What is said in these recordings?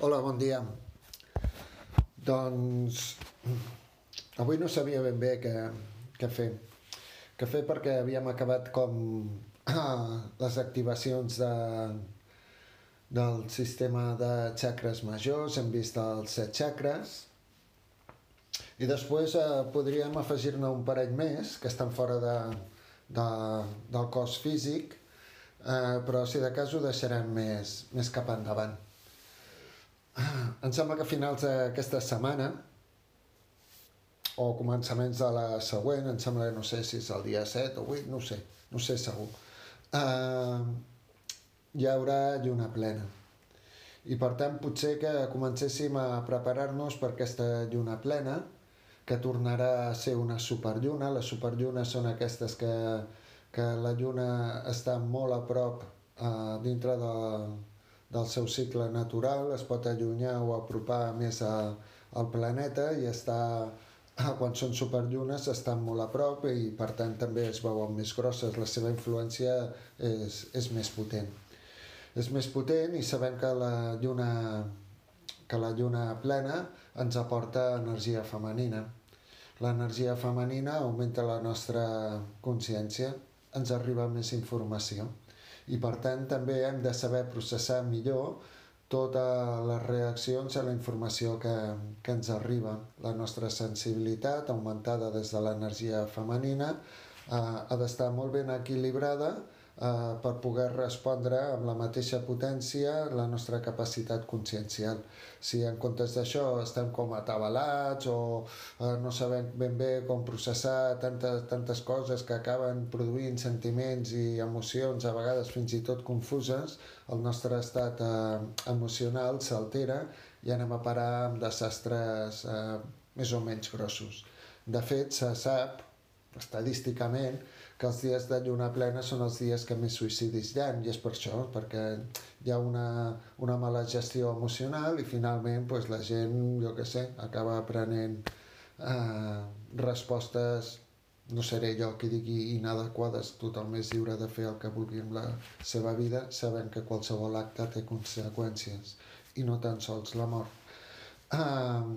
Hola, bon dia. Doncs avui no sabia ben bé què, què fer. Què fer perquè havíem acabat com ah, les activacions de, del sistema de xacres majors, hem vist els set xacres, i després eh, podríem afegir-ne un parell més que estan fora de, de, del cos físic, eh, però si de cas ho deixarem més, més cap endavant. Ah, em sembla que a finals d'aquesta setmana o començaments de la següent, em sembla que no sé si és el dia 7 o 8, no sé, no sé segur, uh, hi haurà lluna plena. I per tant potser que comencéssim a preparar-nos per aquesta lluna plena, que tornarà a ser una superlluna. Les superllunes són aquestes que, que la lluna està molt a prop uh, dintre de, del seu cicle natural, es pot allunyar o apropar més a, al planeta i està, quan són superllunes estan molt a prop i per tant també es veuen més grosses, la seva influència és, és més potent. És més potent i sabem que la lluna, que la lluna plena ens aporta energia femenina. L'energia femenina augmenta la nostra consciència, ens arriba més informació i per tant també hem de saber processar millor totes les reaccions a la informació que, que ens arriba. La nostra sensibilitat, augmentada des de l'energia femenina, eh, ha d'estar molt ben equilibrada eh, per poder respondre amb la mateixa potència la nostra capacitat consciencial. Si en comptes d'això estem com atabalats o eh, no sabem ben bé com processar tantes, tantes coses que acaben produint sentiments i emocions a vegades fins i tot confuses, el nostre estat eh, emocional s'altera i anem a parar amb desastres eh, més o menys grossos. De fet, se sap estadísticament que els dies de lluna plena són els dies que més suïcidis hi ha i és per això, perquè hi ha una, una mala gestió emocional i finalment pues, la gent, jo que sé, acaba prenent eh, respostes no seré jo qui digui inadequades, totalment més lliure de fer el que vulgui amb la seva vida, sabent que qualsevol acte té conseqüències i no tan sols la mort. Uh,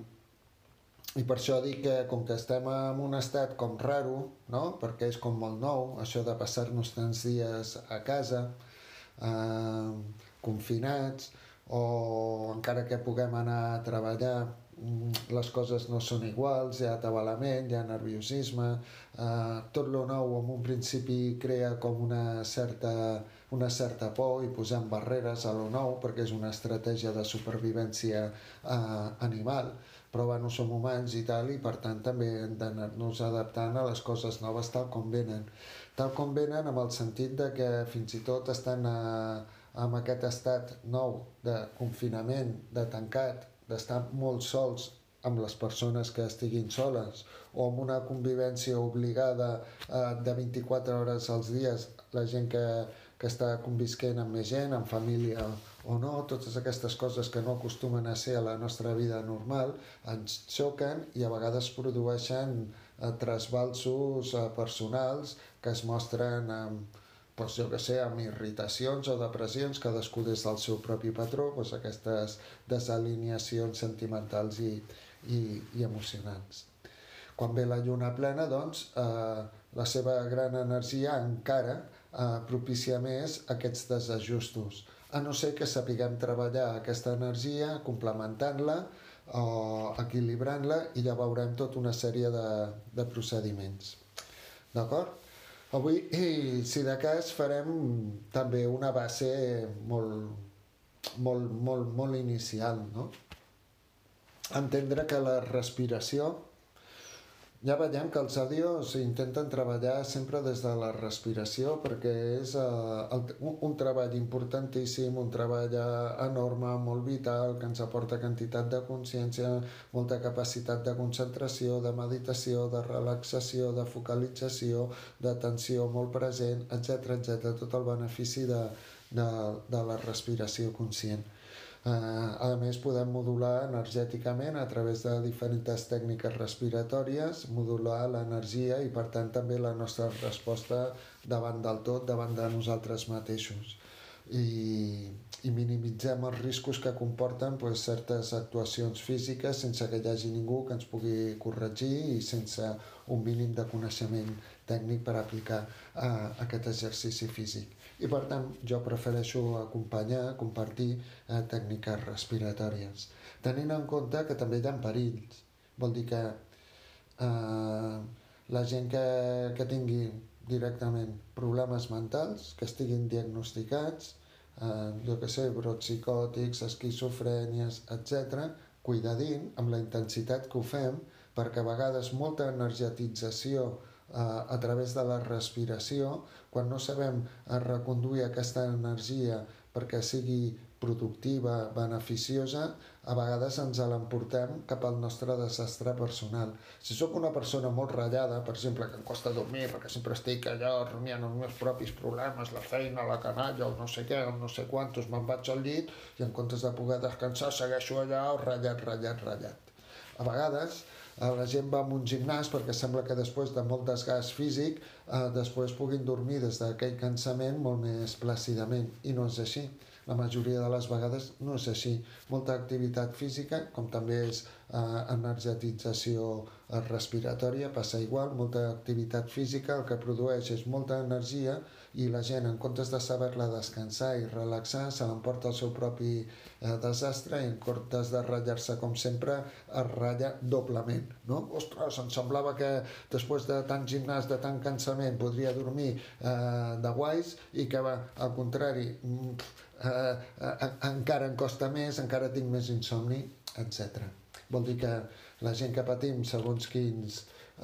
i per això dic que com que estem en un estat com raro, no? perquè és com molt nou, això de passar-nos tants dies a casa, eh, confinats, o encara que puguem anar a treballar, mm, les coses no són iguals, hi ha atabalament, hi ha nerviosisme, eh, tot lo nou en un principi crea com una certa, una certa por i posem barreres a lo nou perquè és una estratègia de supervivència eh, animal però bueno, som humans i tal, i per tant també hem d'anar-nos adaptant a les coses noves tal com venen. Tal com venen amb el sentit de que fins i tot estan a, amb aquest estat nou de confinament, de tancat, d'estar molt sols amb les persones que estiguin soles o amb una convivència obligada eh, de 24 hores als dies, la gent que, que està convisquent amb més gent, amb família o no, totes aquestes coses que no acostumen a ser a la nostra vida normal ens xoquen i a vegades produeixen eh, trasbalsos eh, personals que es mostren amb, doncs jo que sé, amb irritacions o depressions, cadascú des del seu propi patró, doncs aquestes desalineacions sentimentals i, i, i emocionants. Quan ve la lluna plena, doncs, eh, la seva gran energia encara eh, propicia més aquests desajustos, a no ser que sapiguem treballar aquesta energia, complementant-la o equilibrant-la i ja veurem tota una sèrie de, de procediments. D'acord? Avui, i si de cas, farem també una base molt, molt, molt, molt inicial, no? Entendre que la respiració ja veiem que els àudios intenten treballar sempre des de la respiració perquè és uh, el, un, un treball importantíssim, un treball uh, enorme, molt vital, que ens aporta quantitat de consciència, molta capacitat de concentració, de meditació, de relaxació, de focalització, d'atenció molt present, etc etc tot el benefici de, de, de la respiració conscient. Eh, a més, podem modular energèticament a través de diferents tècniques respiratòries, modular l'energia i, per tant, també la nostra resposta davant del tot, davant de nosaltres mateixos. I, i minimitzem els riscos que comporten pues, certes actuacions físiques sense que hi hagi ningú que ens pugui corregir i sense un mínim de coneixement tècnic per aplicar uh, aquest exercici físic. I per tant jo prefereixo acompanyar, compartir uh, tècniques respiratòries, tenint en compte que també hi ha perills. Vol dir que uh, la gent que, que tingui directament problemes mentals, que estiguin diagnosticats, eh, jo que sé, brots psicòtics, esquizofrènies, etc, cuidadint amb la intensitat que ho fem, perquè a vegades molta energetització eh, a través de la respiració, quan no sabem reconduir aquesta energia perquè sigui productiva, beneficiosa, a vegades ens l'emportem cap al nostre desastre personal. Si sóc una persona molt ratllada, per exemple, que em costa dormir perquè sempre estic allò rumiant els meus propis problemes, la feina, la canalla, el no sé què, el no sé quantos, me'n vaig al llit i en comptes de poder descansar segueixo allà ratllat, ratllat, ratllat. A vegades la gent va a un gimnàs perquè sembla que després de molt desgast físic eh, després puguin dormir des d'aquell cansament molt més plàcidament i no és així la majoria de les vegades no és així. Molta activitat física, com també és eh, energetització respiratòria, passa igual, molta activitat física el que produeix és molta energia i la gent en comptes de saber-la descansar i relaxar se l'emporta el seu propi eh, desastre i en comptes de ratllar-se com sempre es ratlla doblement no? ostres, em semblava que després de tant gimnàs, de tant cansament podria dormir eh, de guais i que va, al contrari mm, eh, eh, encara em costa més, encara tinc més insomni, etc. Vol dir que la gent que patim segons quins,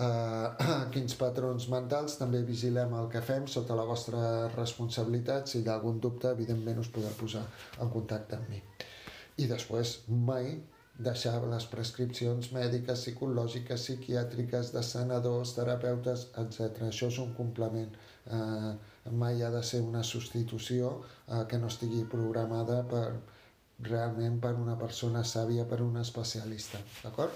eh, quins patrons mentals també vigilem el que fem sota la vostra responsabilitat. Si hi ha algun dubte, evidentment us podeu posar en contacte amb mi. I després, mai deixar les prescripcions mèdiques, psicològiques, psiquiàtriques, de sanadors, terapeutes, etc. Això és un complement. Eh, mai ha de ser una substitució eh, que no estigui programada per, realment per una persona sàvia, per un especialista. D'acord?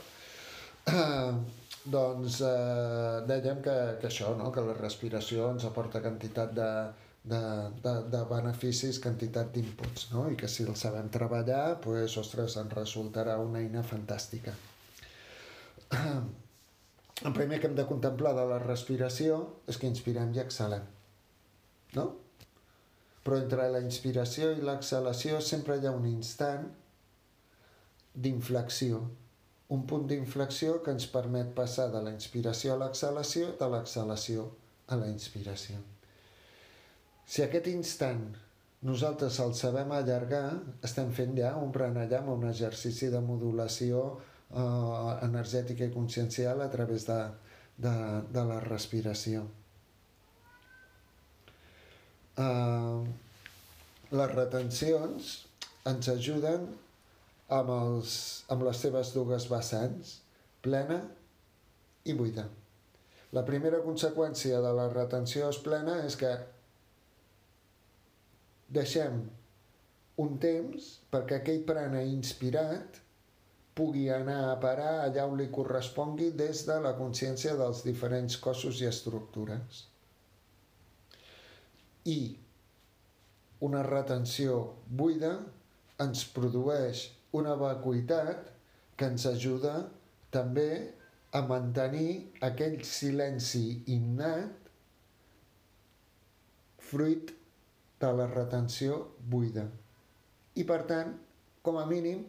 Doncs eh, dèiem que, que això, no? que la respiració ens aporta quantitat de, de, de, de beneficis, quantitat d'inputs, no? i que si el sabem treballar, pues, ostres, ens resultarà una eina fantàstica. El primer que hem de contemplar de la respiració és que inspirem i exhalem. No? Però entre la inspiració i l'exhalació sempre hi ha un instant d'inflexió, un punt d'inflexió que ens permet passar de la inspiració a l'exhalació, de l'exhalació a la inspiració. Si aquest instant nosaltres el sabem allargar, estem fent ja un pranayama, un exercici de modulació eh, energètica i consciencial a través de, de, de la respiració. Eh, les retencions ens ajuden amb, els, amb les seves dues vessants, plena i buida. La primera conseqüència de la retenció és plena és que deixem un temps perquè aquell prana inspirat pugui anar a parar allà on li correspongui des de la consciència dels diferents cossos i estructures. I una retenció buida ens produeix una vacuïtat que ens ajuda també a mantenir aquell silenci innat fruit de la retenció buida. I per tant, com a mínim,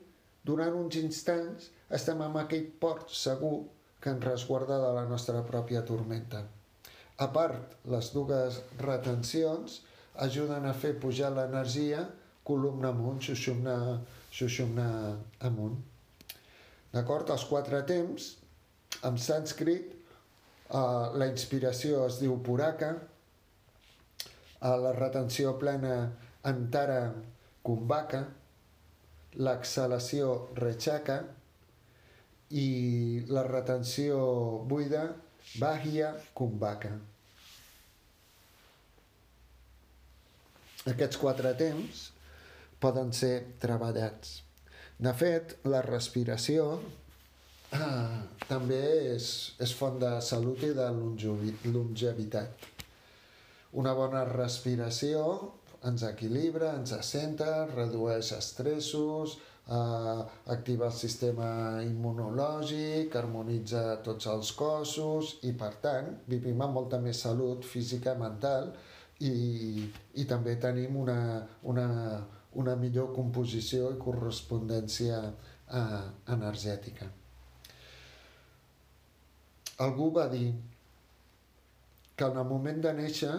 durant uns instants estem en aquell port segur que ens resguarda de la nostra pròpia tormenta. A part, les dues retencions ajuden a fer pujar l'energia columna amunt, xuxumna, xuxumna amunt. D'acord? Els quatre temps, en sànscrit, eh, la inspiració es diu puraka, a la retenció plena Antara Kumbhaka, l'exhalació Rechaka i la retenció buida Bahia Kumbhaka. Aquests quatre temps poden ser treballats. De fet, la respiració ah, també és, és font de salut i de longevitat una bona respiració ens equilibra, ens assenta, redueix estressos, eh, activa el sistema immunològic, harmonitza tots els cossos i per tant vivim amb molta més salut física, mental i, i també tenim una, una, una millor composició i correspondència eh, energètica. Algú va dir que en el moment de néixer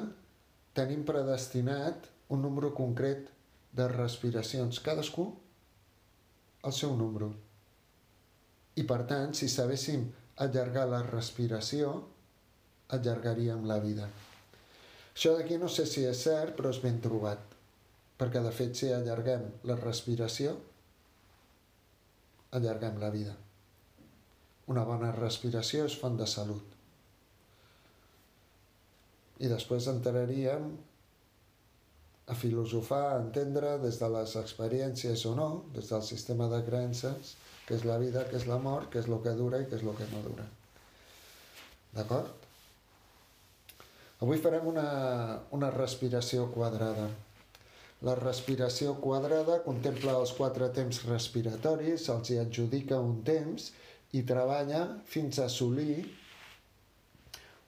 tenim predestinat un número concret de respiracions, cadascú el seu número. I per tant, si sabéssim allargar la respiració, allargaríem la vida. Això d'aquí no sé si és cert, però és ben trobat. Perquè, de fet, si allarguem la respiració, allarguem la vida. Una bona respiració és font de salut. I després entraríem a filosofar, a entendre des de les experiències o no, des del sistema de creences, què és la vida, què és la mort, què és el que dura i què és el que no dura. D'acord? Avui farem una, una respiració quadrada. La respiració quadrada contempla els quatre temps respiratoris, els hi adjudica un temps i treballa fins a assolir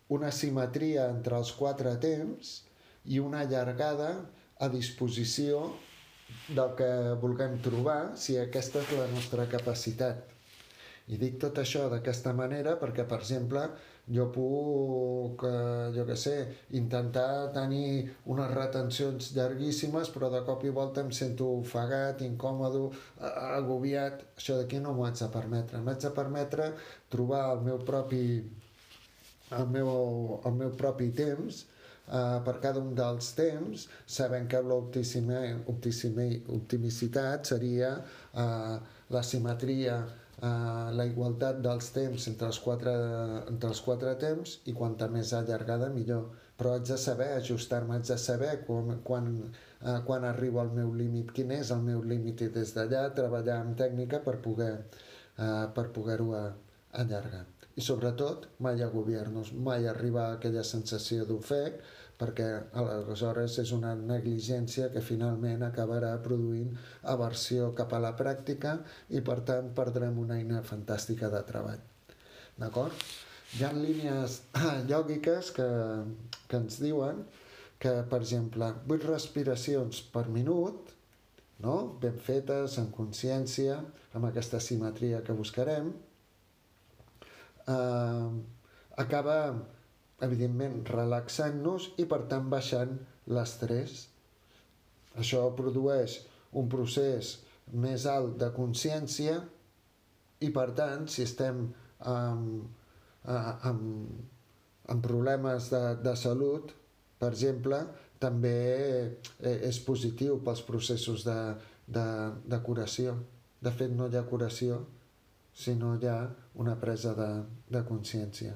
una simetria entre els quatre temps i una llargada a disposició del que vulguem trobar si aquesta és la nostra capacitat. I dic tot això d'aquesta manera perquè, per exemple, jo puc, eh, jo què sé, intentar tenir unes retencions llarguíssimes, però de cop i volta em sento ofegat, incòmodo, agobiat. Això d'aquí no m'ho haig de permetre. M'haig de permetre trobar el meu propi el meu, el meu propi temps uh, per cada un dels temps, sabent que l'optimicitat seria uh, la simetria, uh, la igualtat dels temps entre els, quatre, entre els quatre temps i quanta més allargada millor. Però haig de saber ajustar-me, haig de saber quan, quan, uh, quan arribo al meu límit, quin és el meu límit i des d'allà treballar amb tècnica per poder uh, per poder-ho allargar i sobretot mai agobiar-nos, mai arribar a aquella sensació d'ofec perquè aleshores és una negligència que finalment acabarà produint aversió cap a la pràctica i per tant perdrem una eina fantàstica de treball. D'acord? Hi ha línies lògiques que, que ens diuen que, per exemple, 8 respiracions per minut, no? ben fetes, en consciència, amb aquesta simetria que buscarem, eh, acaba, evidentment, relaxant-nos i, per tant, baixant l'estrès. Això produeix un procés més alt de consciència i, per tant, si estem amb, amb, amb problemes de, de salut, per exemple, també eh, és positiu pels processos de, de, de curació. De fet, no hi ha curació si no hi ha una presa de, de consciència.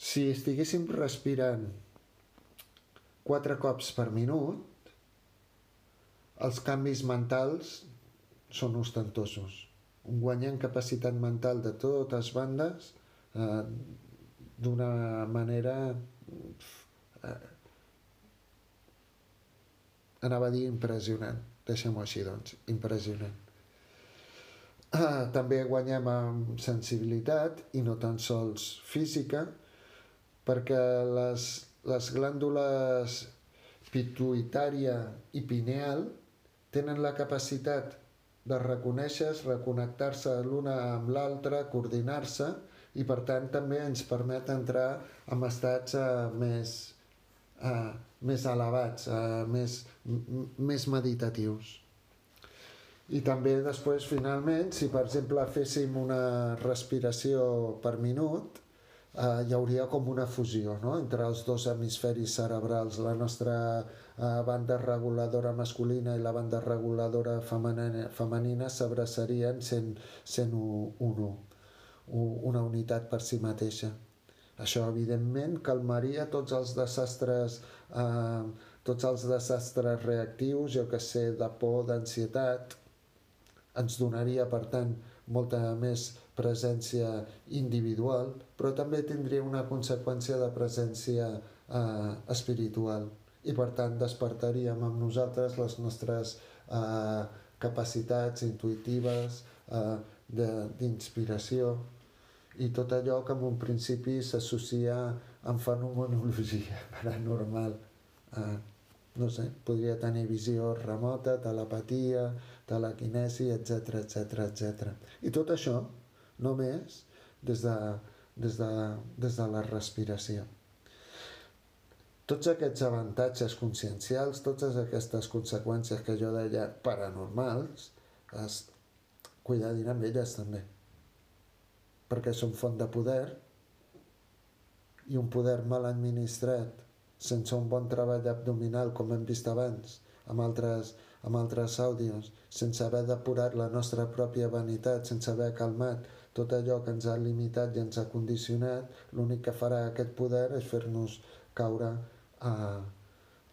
Si estiguéssim respirant quatre cops per minut, els canvis mentals són ostentosos. Guanyem capacitat mental de totes bandes eh, d'una manera eh, anava a dir impressionant. Deixem-ho així, doncs, impressionant. Ah, també guanyem amb sensibilitat i no tan sols física perquè les, les glàndules pituitària i pineal tenen la capacitat de reconèixer-se, reconnectar-se l'una amb l'altra, coordinar-se i per tant també ens permet entrar en estats uh, més, uh, més elevats, uh, més, més meditatius. I també després, finalment, si per exemple féssim una respiració per minut, eh, hi hauria com una fusió no? entre els dos hemisferis cerebrals. La nostra eh, banda reguladora masculina i la banda reguladora femenina, femenina s'abraçarien sent, sent un, un, una unitat per si mateixa. Això, evidentment, calmaria tots els desastres, eh, tots els desastres reactius, jo que sé, de por, d'ansietat, ens donaria, per tant, molta més presència individual, però també tindria una conseqüència de presència eh, espiritual i per tant despertaríem amb nosaltres les nostres eh, capacitats intuitives eh, d'inspiració i tot allò que en un principi s'associa amb fenomenologia paranormal. Eh, no sé, podria tenir visió remota, telepatia, telequinesi, etc etc etc. I tot això només des de, des de, des de la respiració. Tots aquests avantatges consciencials, totes aquestes conseqüències que jo deia paranormals, es, cuidadin amb elles també. Perquè són font de poder i un poder mal administrat sense un bon treball abdominal, com hem vist abans, amb altres, amb altres àudios, sense haver depurat la nostra pròpia vanitat, sense haver calmat tot allò que ens ha limitat i ens ha condicionat, l'únic que farà aquest poder és fer-nos caure a,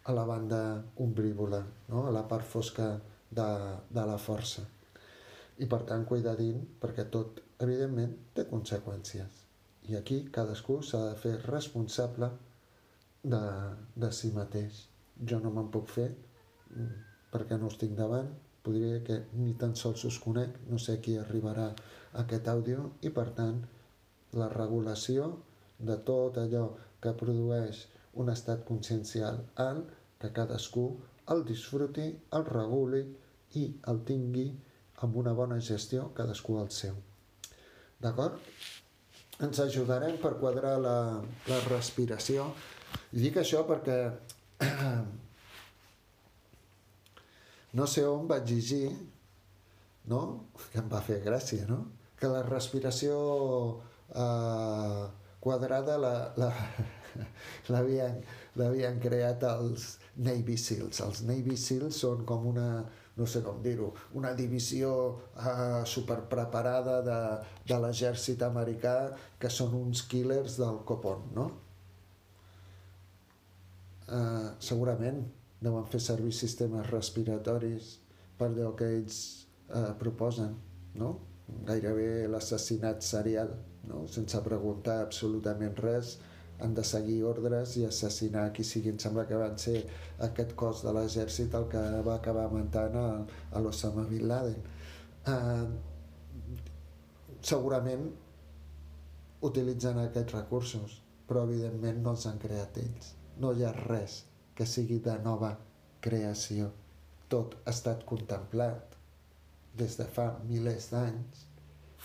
a la banda ombrívola, no? a la part fosca de, de la força. I per tant, cuidadint, perquè tot, evidentment, té conseqüències. I aquí cadascú s'ha de fer responsable de, de si mateix. Jo no me'n puc fer perquè no estic davant, podria que ni tan sols us conec, no sé qui arribarà a aquest àudio i per tant la regulació de tot allò que produeix un estat consciencial alt, que cadascú el disfruti, el reguli i el tingui amb una bona gestió, cadascú el seu. D'acord? Ens ajudarem per quadrar la, la respiració i dic això perquè no sé on vaig llegir, no? que em va fer gràcia, no? que la respiració eh, quadrada l'havien creat els Navy Seals. Els Navy Seals són com una, no sé com dir-ho, una divisió eh, superpreparada de, de l'exèrcit americà que són uns killers del copon, no? eh, segurament deuen fer servir sistemes respiratoris per allò que ells eh, proposen, no? Gairebé l'assassinat serial, no? Sense preguntar absolutament res, han de seguir ordres i assassinar qui sigui. Em sembla que van ser aquest cos de l'exèrcit el que va acabar mentant a, a l'Osama Bin Laden. Eh, segurament utilitzen aquests recursos, però evidentment no els han creat ells no hi ha res que sigui de nova creació. Tot ha estat contemplat des de fa milers d'anys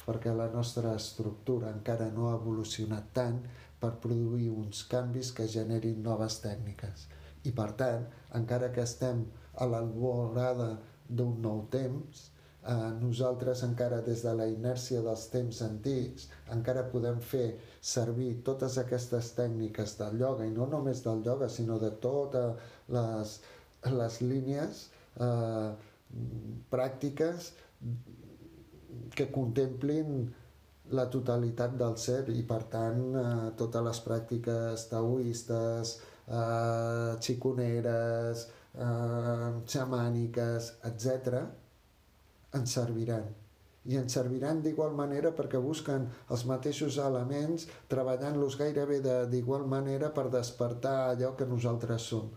perquè la nostra estructura encara no ha evolucionat tant per produir uns canvis que generin noves tècniques. I per tant, encara que estem a l'alborada d'un nou temps, nosaltres encara des de la inèrcia dels temps antics encara podem fer servir totes aquestes tècniques del ioga i no només del ioga sinó de totes les, les línies eh, pràctiques que contemplin la totalitat del ser i per tant eh, totes les pràctiques taoistes, eh, xiconeres, eh, xamàniques, etc ens serviran. I ens serviran d'igual manera perquè busquen els mateixos elements, treballant-los gairebé d'igual manera per despertar allò que nosaltres som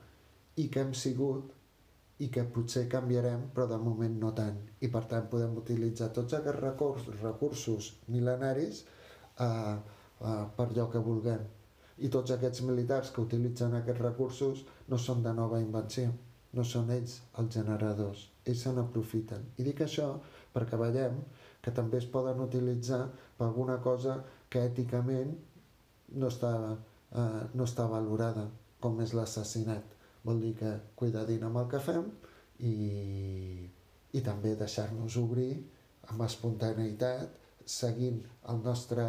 i que hem sigut i que potser canviarem, però de moment no tant. I per tant podem utilitzar tots aquests recursos, recursos mil·lenaris eh, eh, per allò que vulguem. I tots aquests militars que utilitzen aquests recursos no són de nova invenció, no són ells els generadors ells se n'aprofiten. I dic això perquè veiem que també es poden utilitzar per alguna cosa que èticament no està, eh, no està valorada, com és l'assassinat. Vol dir que cuidadint amb el que fem i, i també deixar-nos obrir amb espontaneïtat, seguint el nostre,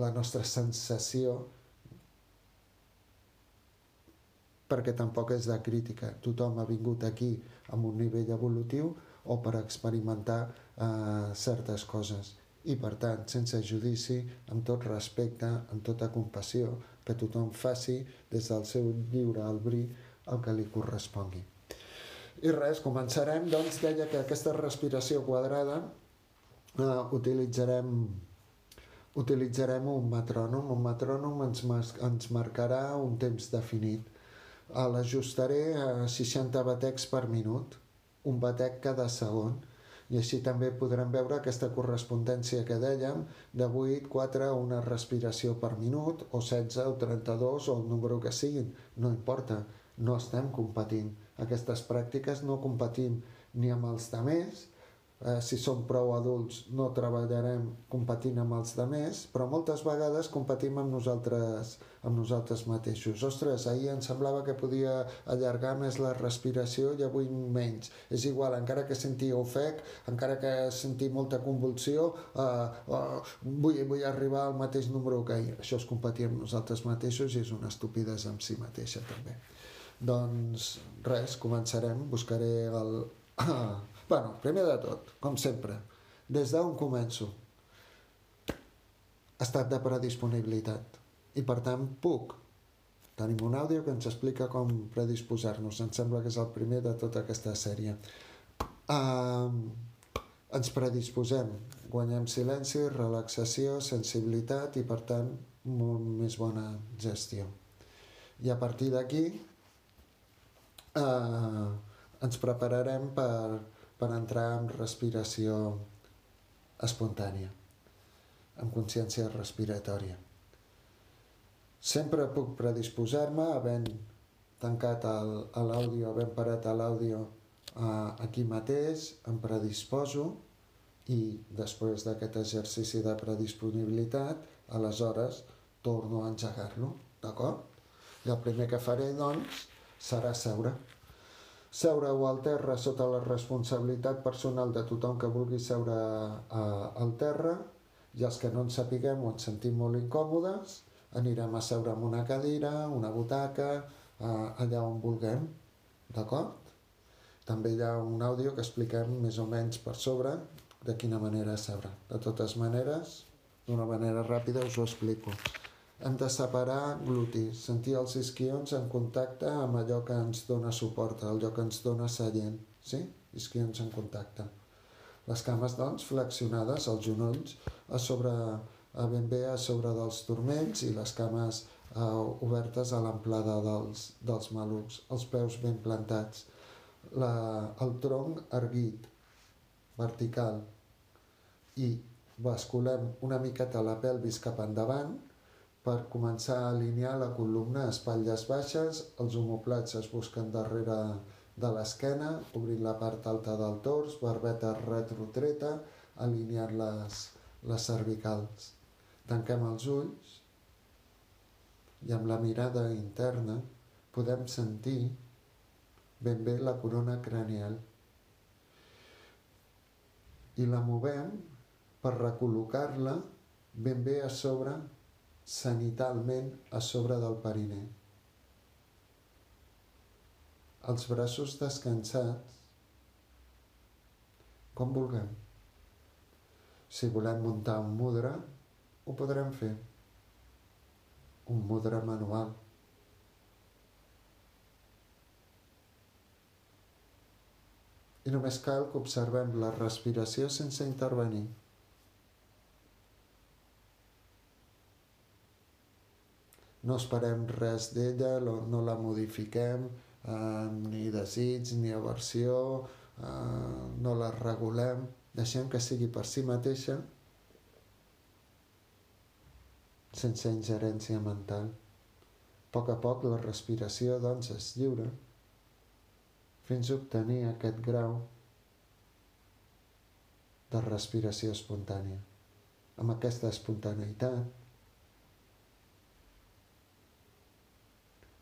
la nostra sensació perquè tampoc és de crítica. Tothom ha vingut aquí amb un nivell evolutiu o per experimentar eh, certes coses. I per tant, sense judici, amb tot respecte, amb tota compassió, que tothom faci des del seu lliure albri el que li correspongui. I res, començarem, doncs deia que aquesta respiració quadrada eh, utilitzarem utilitzarem un metrònom. Un metrònom ens, ens marcarà un temps definit. L'ajustaré a 60 batecs per minut, un batec cada segon, i així també podrem veure aquesta correspondència que dèiem de 8, 4, una respiració per minut, o 16, o 32, o el número que siguin, no importa, no estem competint. Aquestes pràctiques no competim ni amb els demés, eh, si som prou adults no treballarem competint amb els demés, però moltes vegades competim amb nosaltres, amb nosaltres mateixos. Ostres, ahir em semblava que podia allargar més la respiració i avui menys. És igual, encara que senti ofec, encara que senti molta convulsió, eh, eh, vull, vull arribar al mateix número que ahir. Això és competir amb nosaltres mateixos i és una estupidesa en si mateixa també. Doncs res, començarem, buscaré el... Bueno, primer de tot, com sempre, des d'on començo? Estat de predisponibilitat. I per tant, puc. Tenim un àudio que ens explica com predisposar-nos. Em sembla que és el primer de tota aquesta sèrie. Uh, ens predisposem. Guanyem silenci, relaxació, sensibilitat i, per tant, molt més bona gestió. I a partir d'aquí uh, ens prepararem per per entrar en respiració espontània, amb consciència respiratòria. Sempre puc predisposar-me, havent tancat l'àudio, havent parat l'àudio eh, aquí mateix, em predisposo i després d'aquest exercici de predisponibilitat, aleshores torno a engegar-lo, d'acord? I el primer que faré, doncs, serà seure seure-ho al terra sota la responsabilitat personal de tothom que vulgui seure a, al terra i els que no en sapiguem o ens sentim molt incòmodes anirem a seure en una cadira, una butaca, allà on vulguem, d'acord? També hi ha un àudio que expliquem més o menys per sobre de quina manera seure. De totes maneres, d'una manera ràpida us ho explico. Hem de separar glutis, sentir els isquions en contacte amb allò que ens dona suport, allò que ens dona seient, sí? Isquions en contacte. Les cames, doncs, flexionades, els genolls, a sobre, a ben bé a sobre dels turmells i les cames eh, obertes a l'amplada dels, dels malucs, els peus ben plantats, la, el tronc erguit, vertical, i basculem una miqueta la pelvis cap endavant, per començar a alinear la columna espatlles baixes, els homoplats es busquen darrere de l'esquena, obrint la part alta del tors, barbeta retrotreta, alineant les, les cervicals. Tanquem els ulls i amb la mirada interna podem sentir ben bé la corona cranial i la movem per recol·locar-la ben bé a sobre sanitalment a sobre del periner. Els braços descansats, com vulguem. Si volem muntar un mudra, ho podrem fer. Un mudra manual. I només cal que observem la respiració sense intervenir. No esperem res d'ella, no la modifiquem, eh, ni desig, ni aversió, eh, no la regulem, deixem que sigui per si mateixa sense ingerència mental. A poc a poc la respiració doncs es lliure fins a obtenir aquest grau de respiració espontània. Amb aquesta espontaneïtat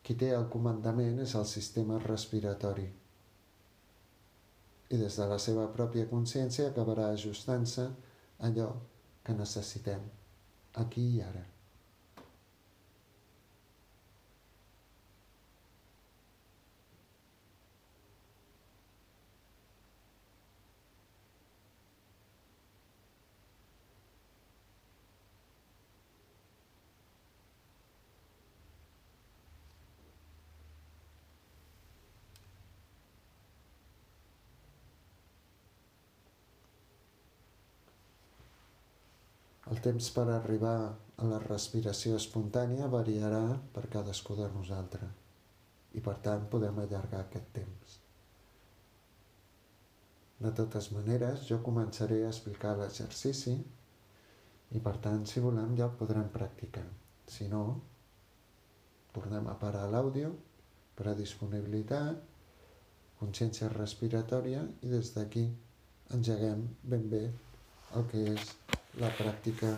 Qui té el comandament és el sistema respiratori. I des de la seva pròpia consciència acabarà ajustant-se allò que necessitem, aquí i ara. El temps per arribar a la respiració espontània variarà per cadascú de nosaltres i per tant podem allargar aquest temps. De totes maneres, jo començaré a explicar l'exercici i per tant, si volem, ja el podrem practicar. Si no, tornem a parar l'àudio per a disponibilitat, consciència respiratòria i des d'aquí engeguem ben bé el que és la pràctica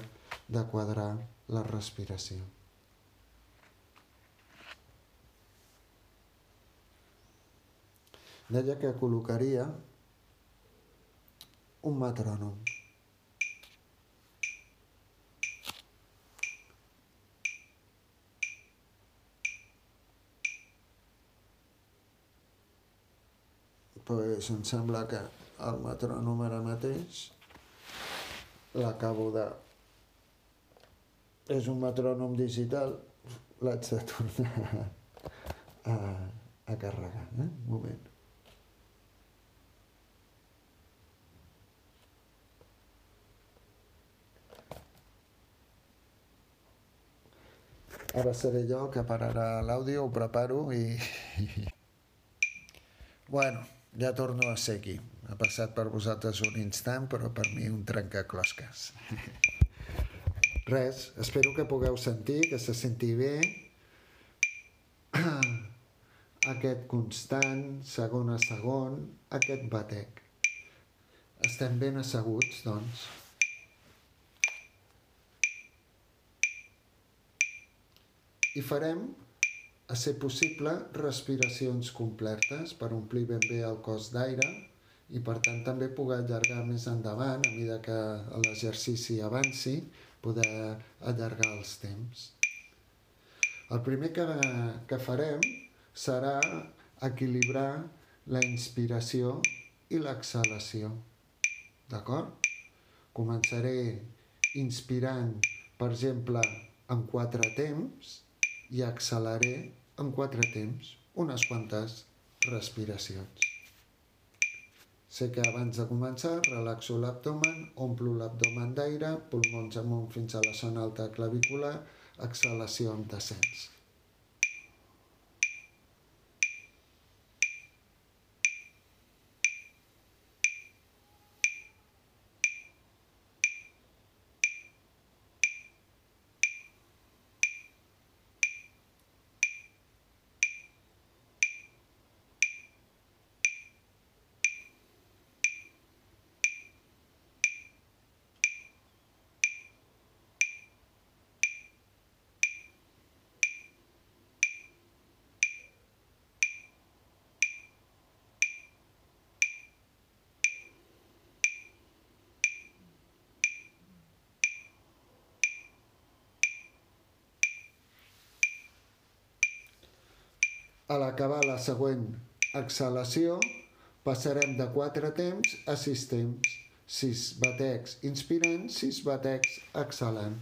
de quadrar la respiració. Deia que col·locaria un metrònom. pues em sembla que el metrònom ara mateix l'acabo de... És un metrònom digital, l'haig de tornar a, a carregar, eh? Un moment. Ara seré jo que pararà l'àudio, ho preparo i... bueno, ja torno a ser aquí. Ha passat per vosaltres un instant, però per mi un trencaclosques. Res, espero que pugueu sentir, que se senti bé aquest constant, segon a segon, aquest batec. Estem ben asseguts, doncs. i farem, a ser possible, respiracions completes per omplir ben bé el cos d'aire i per tant també poder allargar més endavant, a mesura que l'exercici avanci, poder allargar els temps. El primer que, que farem serà equilibrar la inspiració i l'exhalació. D'acord? Començaré inspirant, per exemple, en quatre temps, i acceleré en quatre temps unes quantes respiracions. Sé que abans de començar relaxo l'abdomen, omplo l'abdomen d'aire, pulmons amunt fins a la zona alta clavicular, exhalació amb descens. A l'acabar la següent exhalació, passarem de 4 temps a 6 temps. 6 batecs inspirant, 6 batecs exhalant.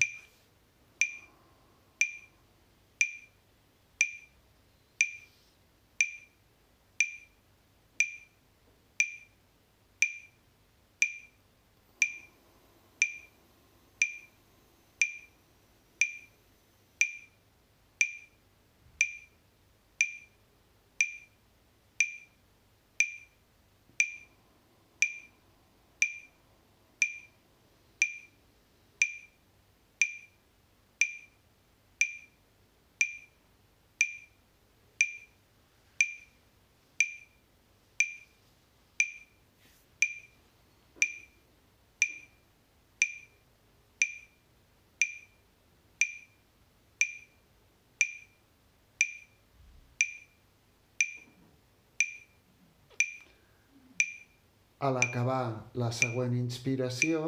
A l'acabar la següent inspiració,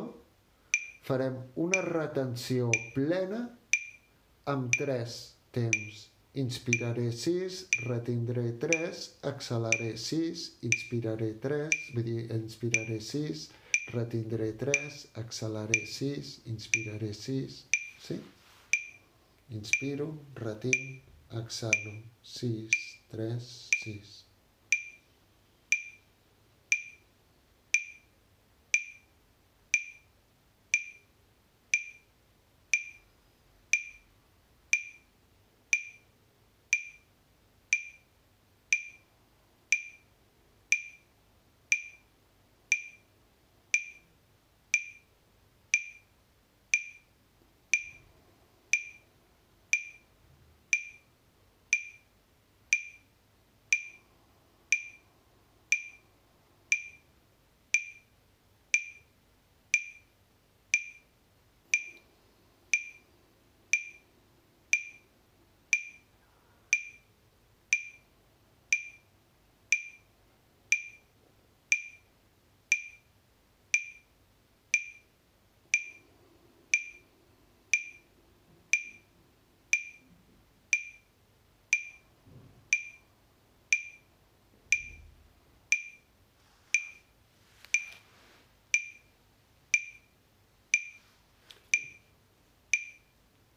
farem una retenció plena amb tres temps. Inspiraré 6, retindré 3, exhalaré 6, inspiraré 3, vull dir, inspiraré 6, retindré 3, exhalaré 6, inspiraré 6, sí? Inspiro, retinc, exhalo, 6, 3, 6.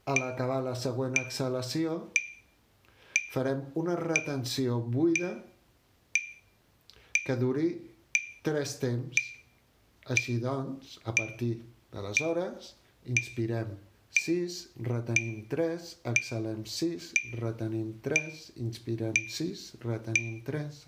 A l'acabar la següent exhalació, farem una retenció buida que duri tres temps. Així doncs, a partir d'aleshores, inspirem 6, retenim 3, exhalem 6, retenim 3, inspirem 6, retenim 3,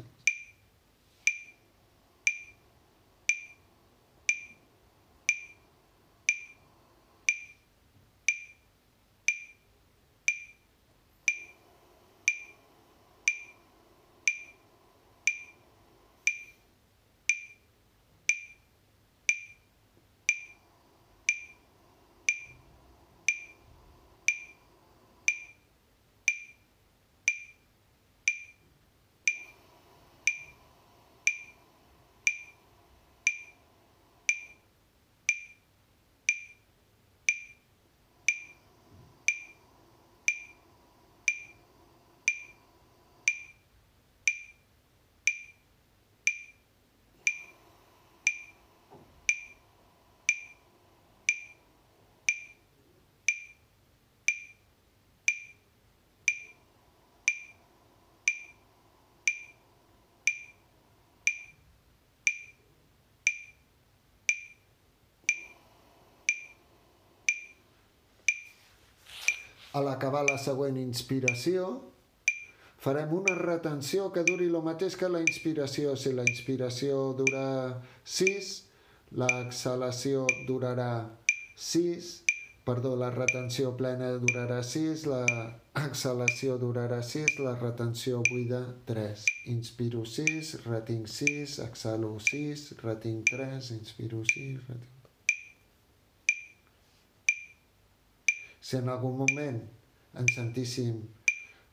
a l'acabar la següent inspiració, farem una retenció que duri el mateix que la inspiració. Si la inspiració dura 6, l'exhalació durarà 6, perdó, la retenció plena durarà 6, l'exhalació durarà 6, la retenció buida 3. Inspiro 6, retinc 6, exhalo 6, retinc 3, inspiro 6, retinc Si en algun moment ens sentíssim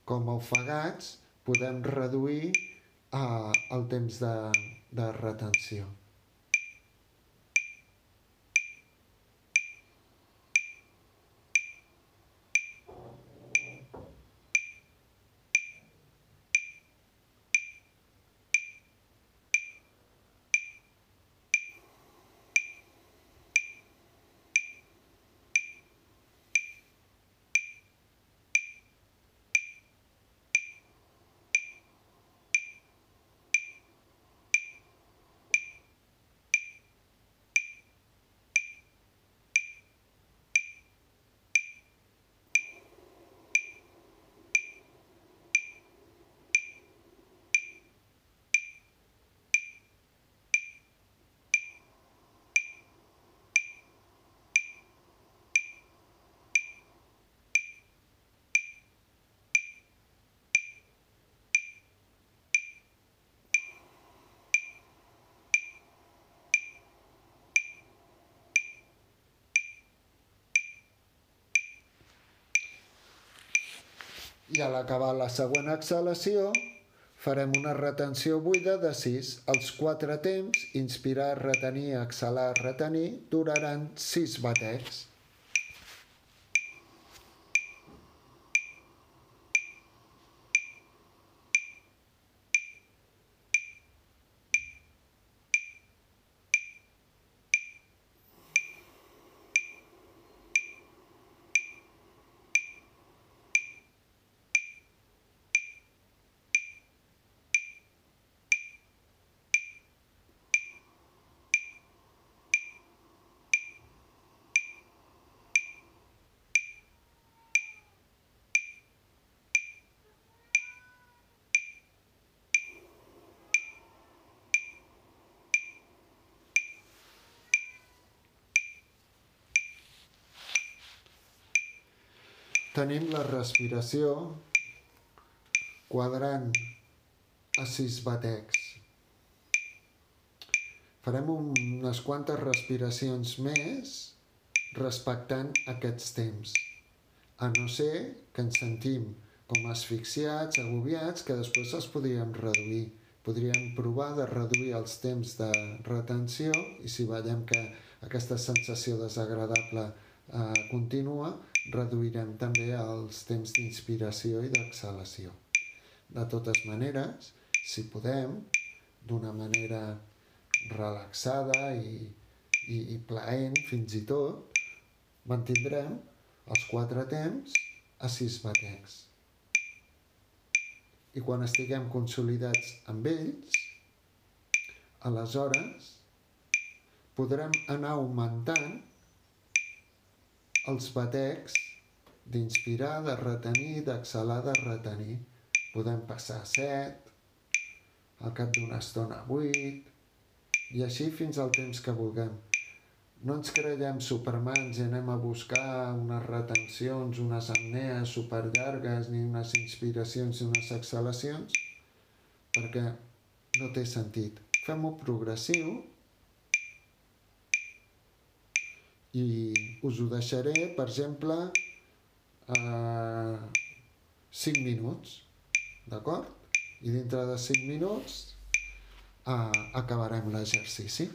com ofegats, podem reduir eh, el temps de, de retenció. I a l'acabar la següent exhalació farem una retenció buida de 6. Els quatre temps, inspirar, retenir, exhalar, retenir, duraran 6 batecs. Tenim la respiració quadrant a sis batecs. Farem unes quantes respiracions més respectant aquests temps. A no ser que ens sentim com asfixiats, agobiats, que després els podríem reduir. Podríem provar de reduir els temps de retenció i si veiem que aquesta sensació desagradable eh, continua, reduirem també els temps d'inspiració i d'exhalació. De totes maneres, si podem, d'una manera relaxada i, i, i plaent fins i tot, mantindrem els quatre temps a sis batecs. I quan estiguem consolidats amb ells, aleshores podrem anar augmentant els batecs d'inspirar, de retenir, d'exhalar, de retenir. Podem passar a 7, al cap d'una estona a 8, i així fins al temps que vulguem. No ens creiem supermans i anem a buscar unes retencions, unes apnees superllargues, ni unes inspiracions i unes exhalacions, perquè no té sentit. Fem-ho progressiu i us ho deixaré, per exemple, eh, 5 minuts, d'acord? I dintre de 5 minuts eh, acabarem l'exercici.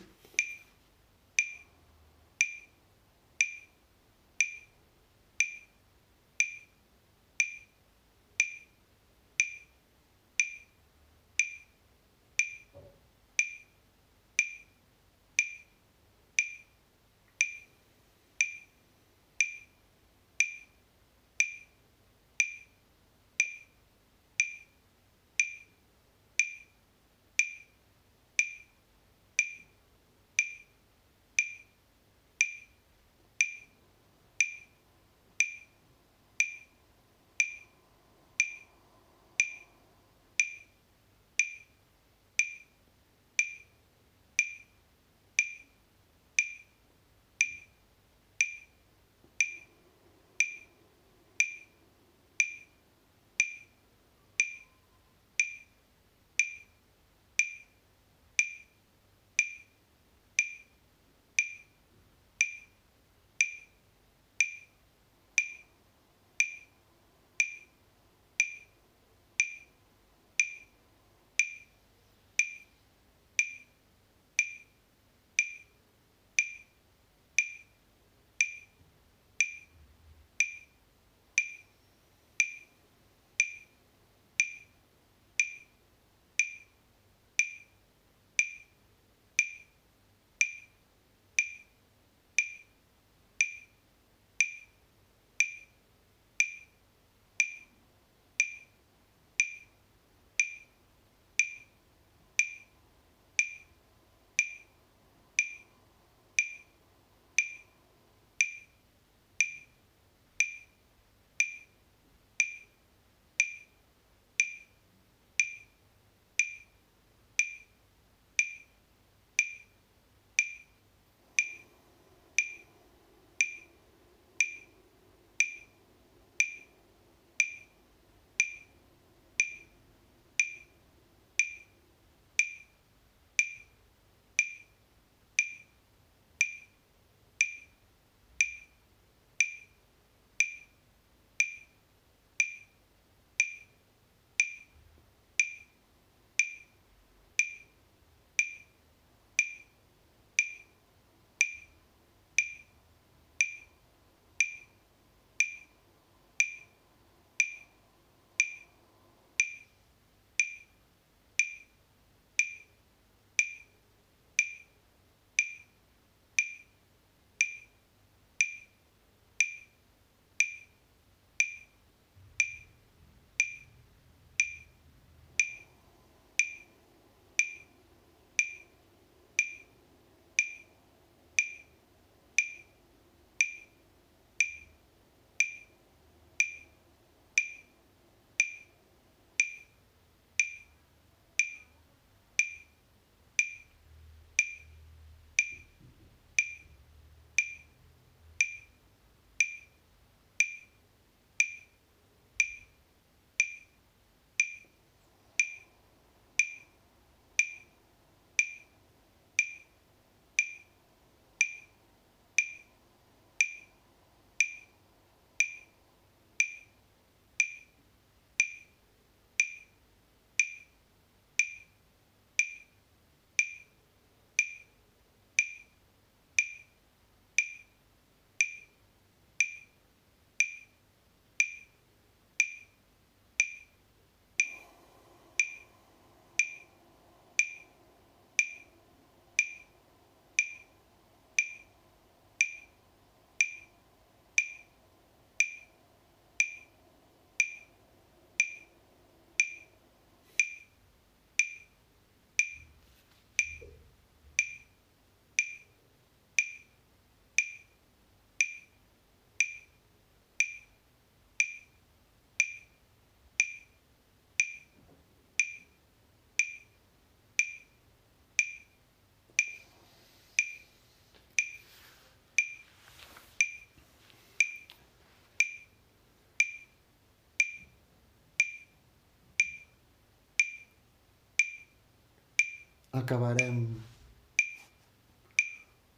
Acabarem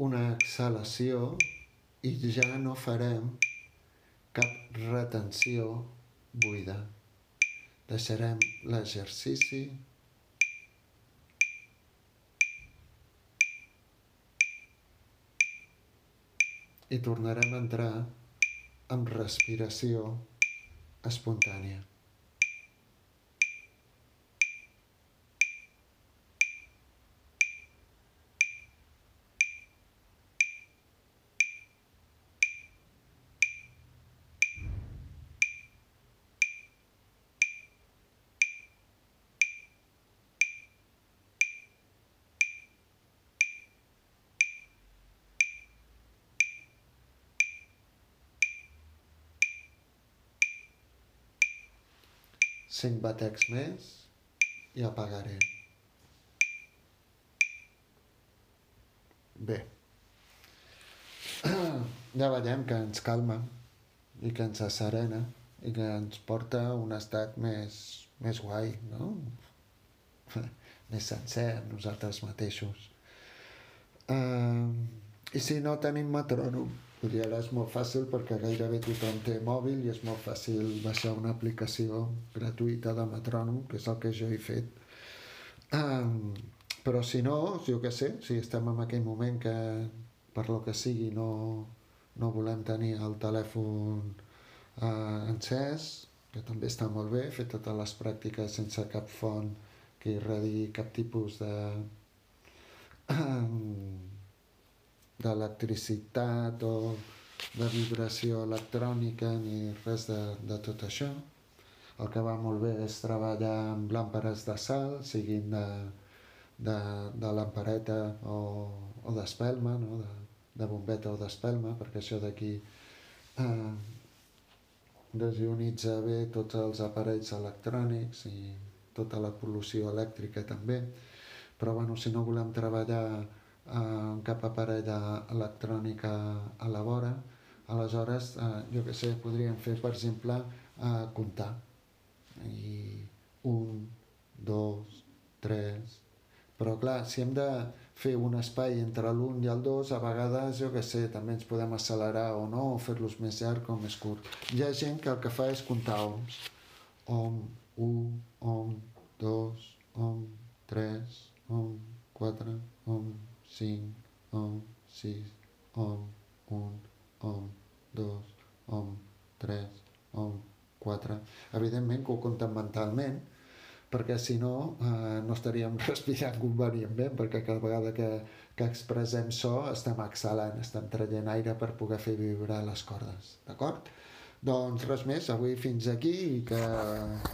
una exhalació i ja no farem cap retenció buida. Deixarem l'exercici i tornarem a entrar amb respiració espontània. Cinc batecs més i apagaré. Bé. Ja veiem que ens calma i que ens serena i que ens porta a un estat més, més guai, no? més sencer nosaltres mateixos. Uh, I si no tenim metrònom, i ara és molt fàcil perquè gairebé tothom té mòbil i és molt fàcil baixar una aplicació gratuïta de metrònom, que és el que jo he fet. Um, però si no, jo què sé, si estem en aquell moment que per lo que sigui no, no volem tenir el telèfon uh, encès, que també està molt bé, fer totes les pràctiques sense cap font que irradi cap tipus de... D'electricitat o de vibració electrònica ni res de, de tot això. El que va molt bé és treballar amb làmperes de sal, siguin de, de, de lampareta o, o d'espelma, no? de, de bombeta o d'espelma, perquè això d'aquí eh, desionitza bé tots els aparells electrònics i tota la pol·lució elèctrica també. Però bueno, si no volem treballar eh, cap aparell electrònica a la vora, aleshores, eh, jo que sé, podríem fer, per exemple, eh, comptar. I un, dos, tres... Però clar, si hem de fer un espai entre l'un i el dos, a vegades, jo que sé, també ens podem accelerar o no, o fer-los més llarg o més curt. Hi ha gent que el que fa és comptar oms. Om, un, om, dos, om, tres, om, quatre, om, 5, om, 6, om, 1, om, 2, om, 3, om, 4. Evidentment que ho compten mentalment, perquè si no eh, no estaríem respirant convenientment, perquè cada vegada que, que expressem so estem exhalant, estem traient aire per poder fer vibrar les cordes, d'acord? Doncs res més, avui fins aquí i que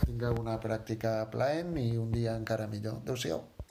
tingueu una pràctica plaent i un dia encara millor. Adéu-siau.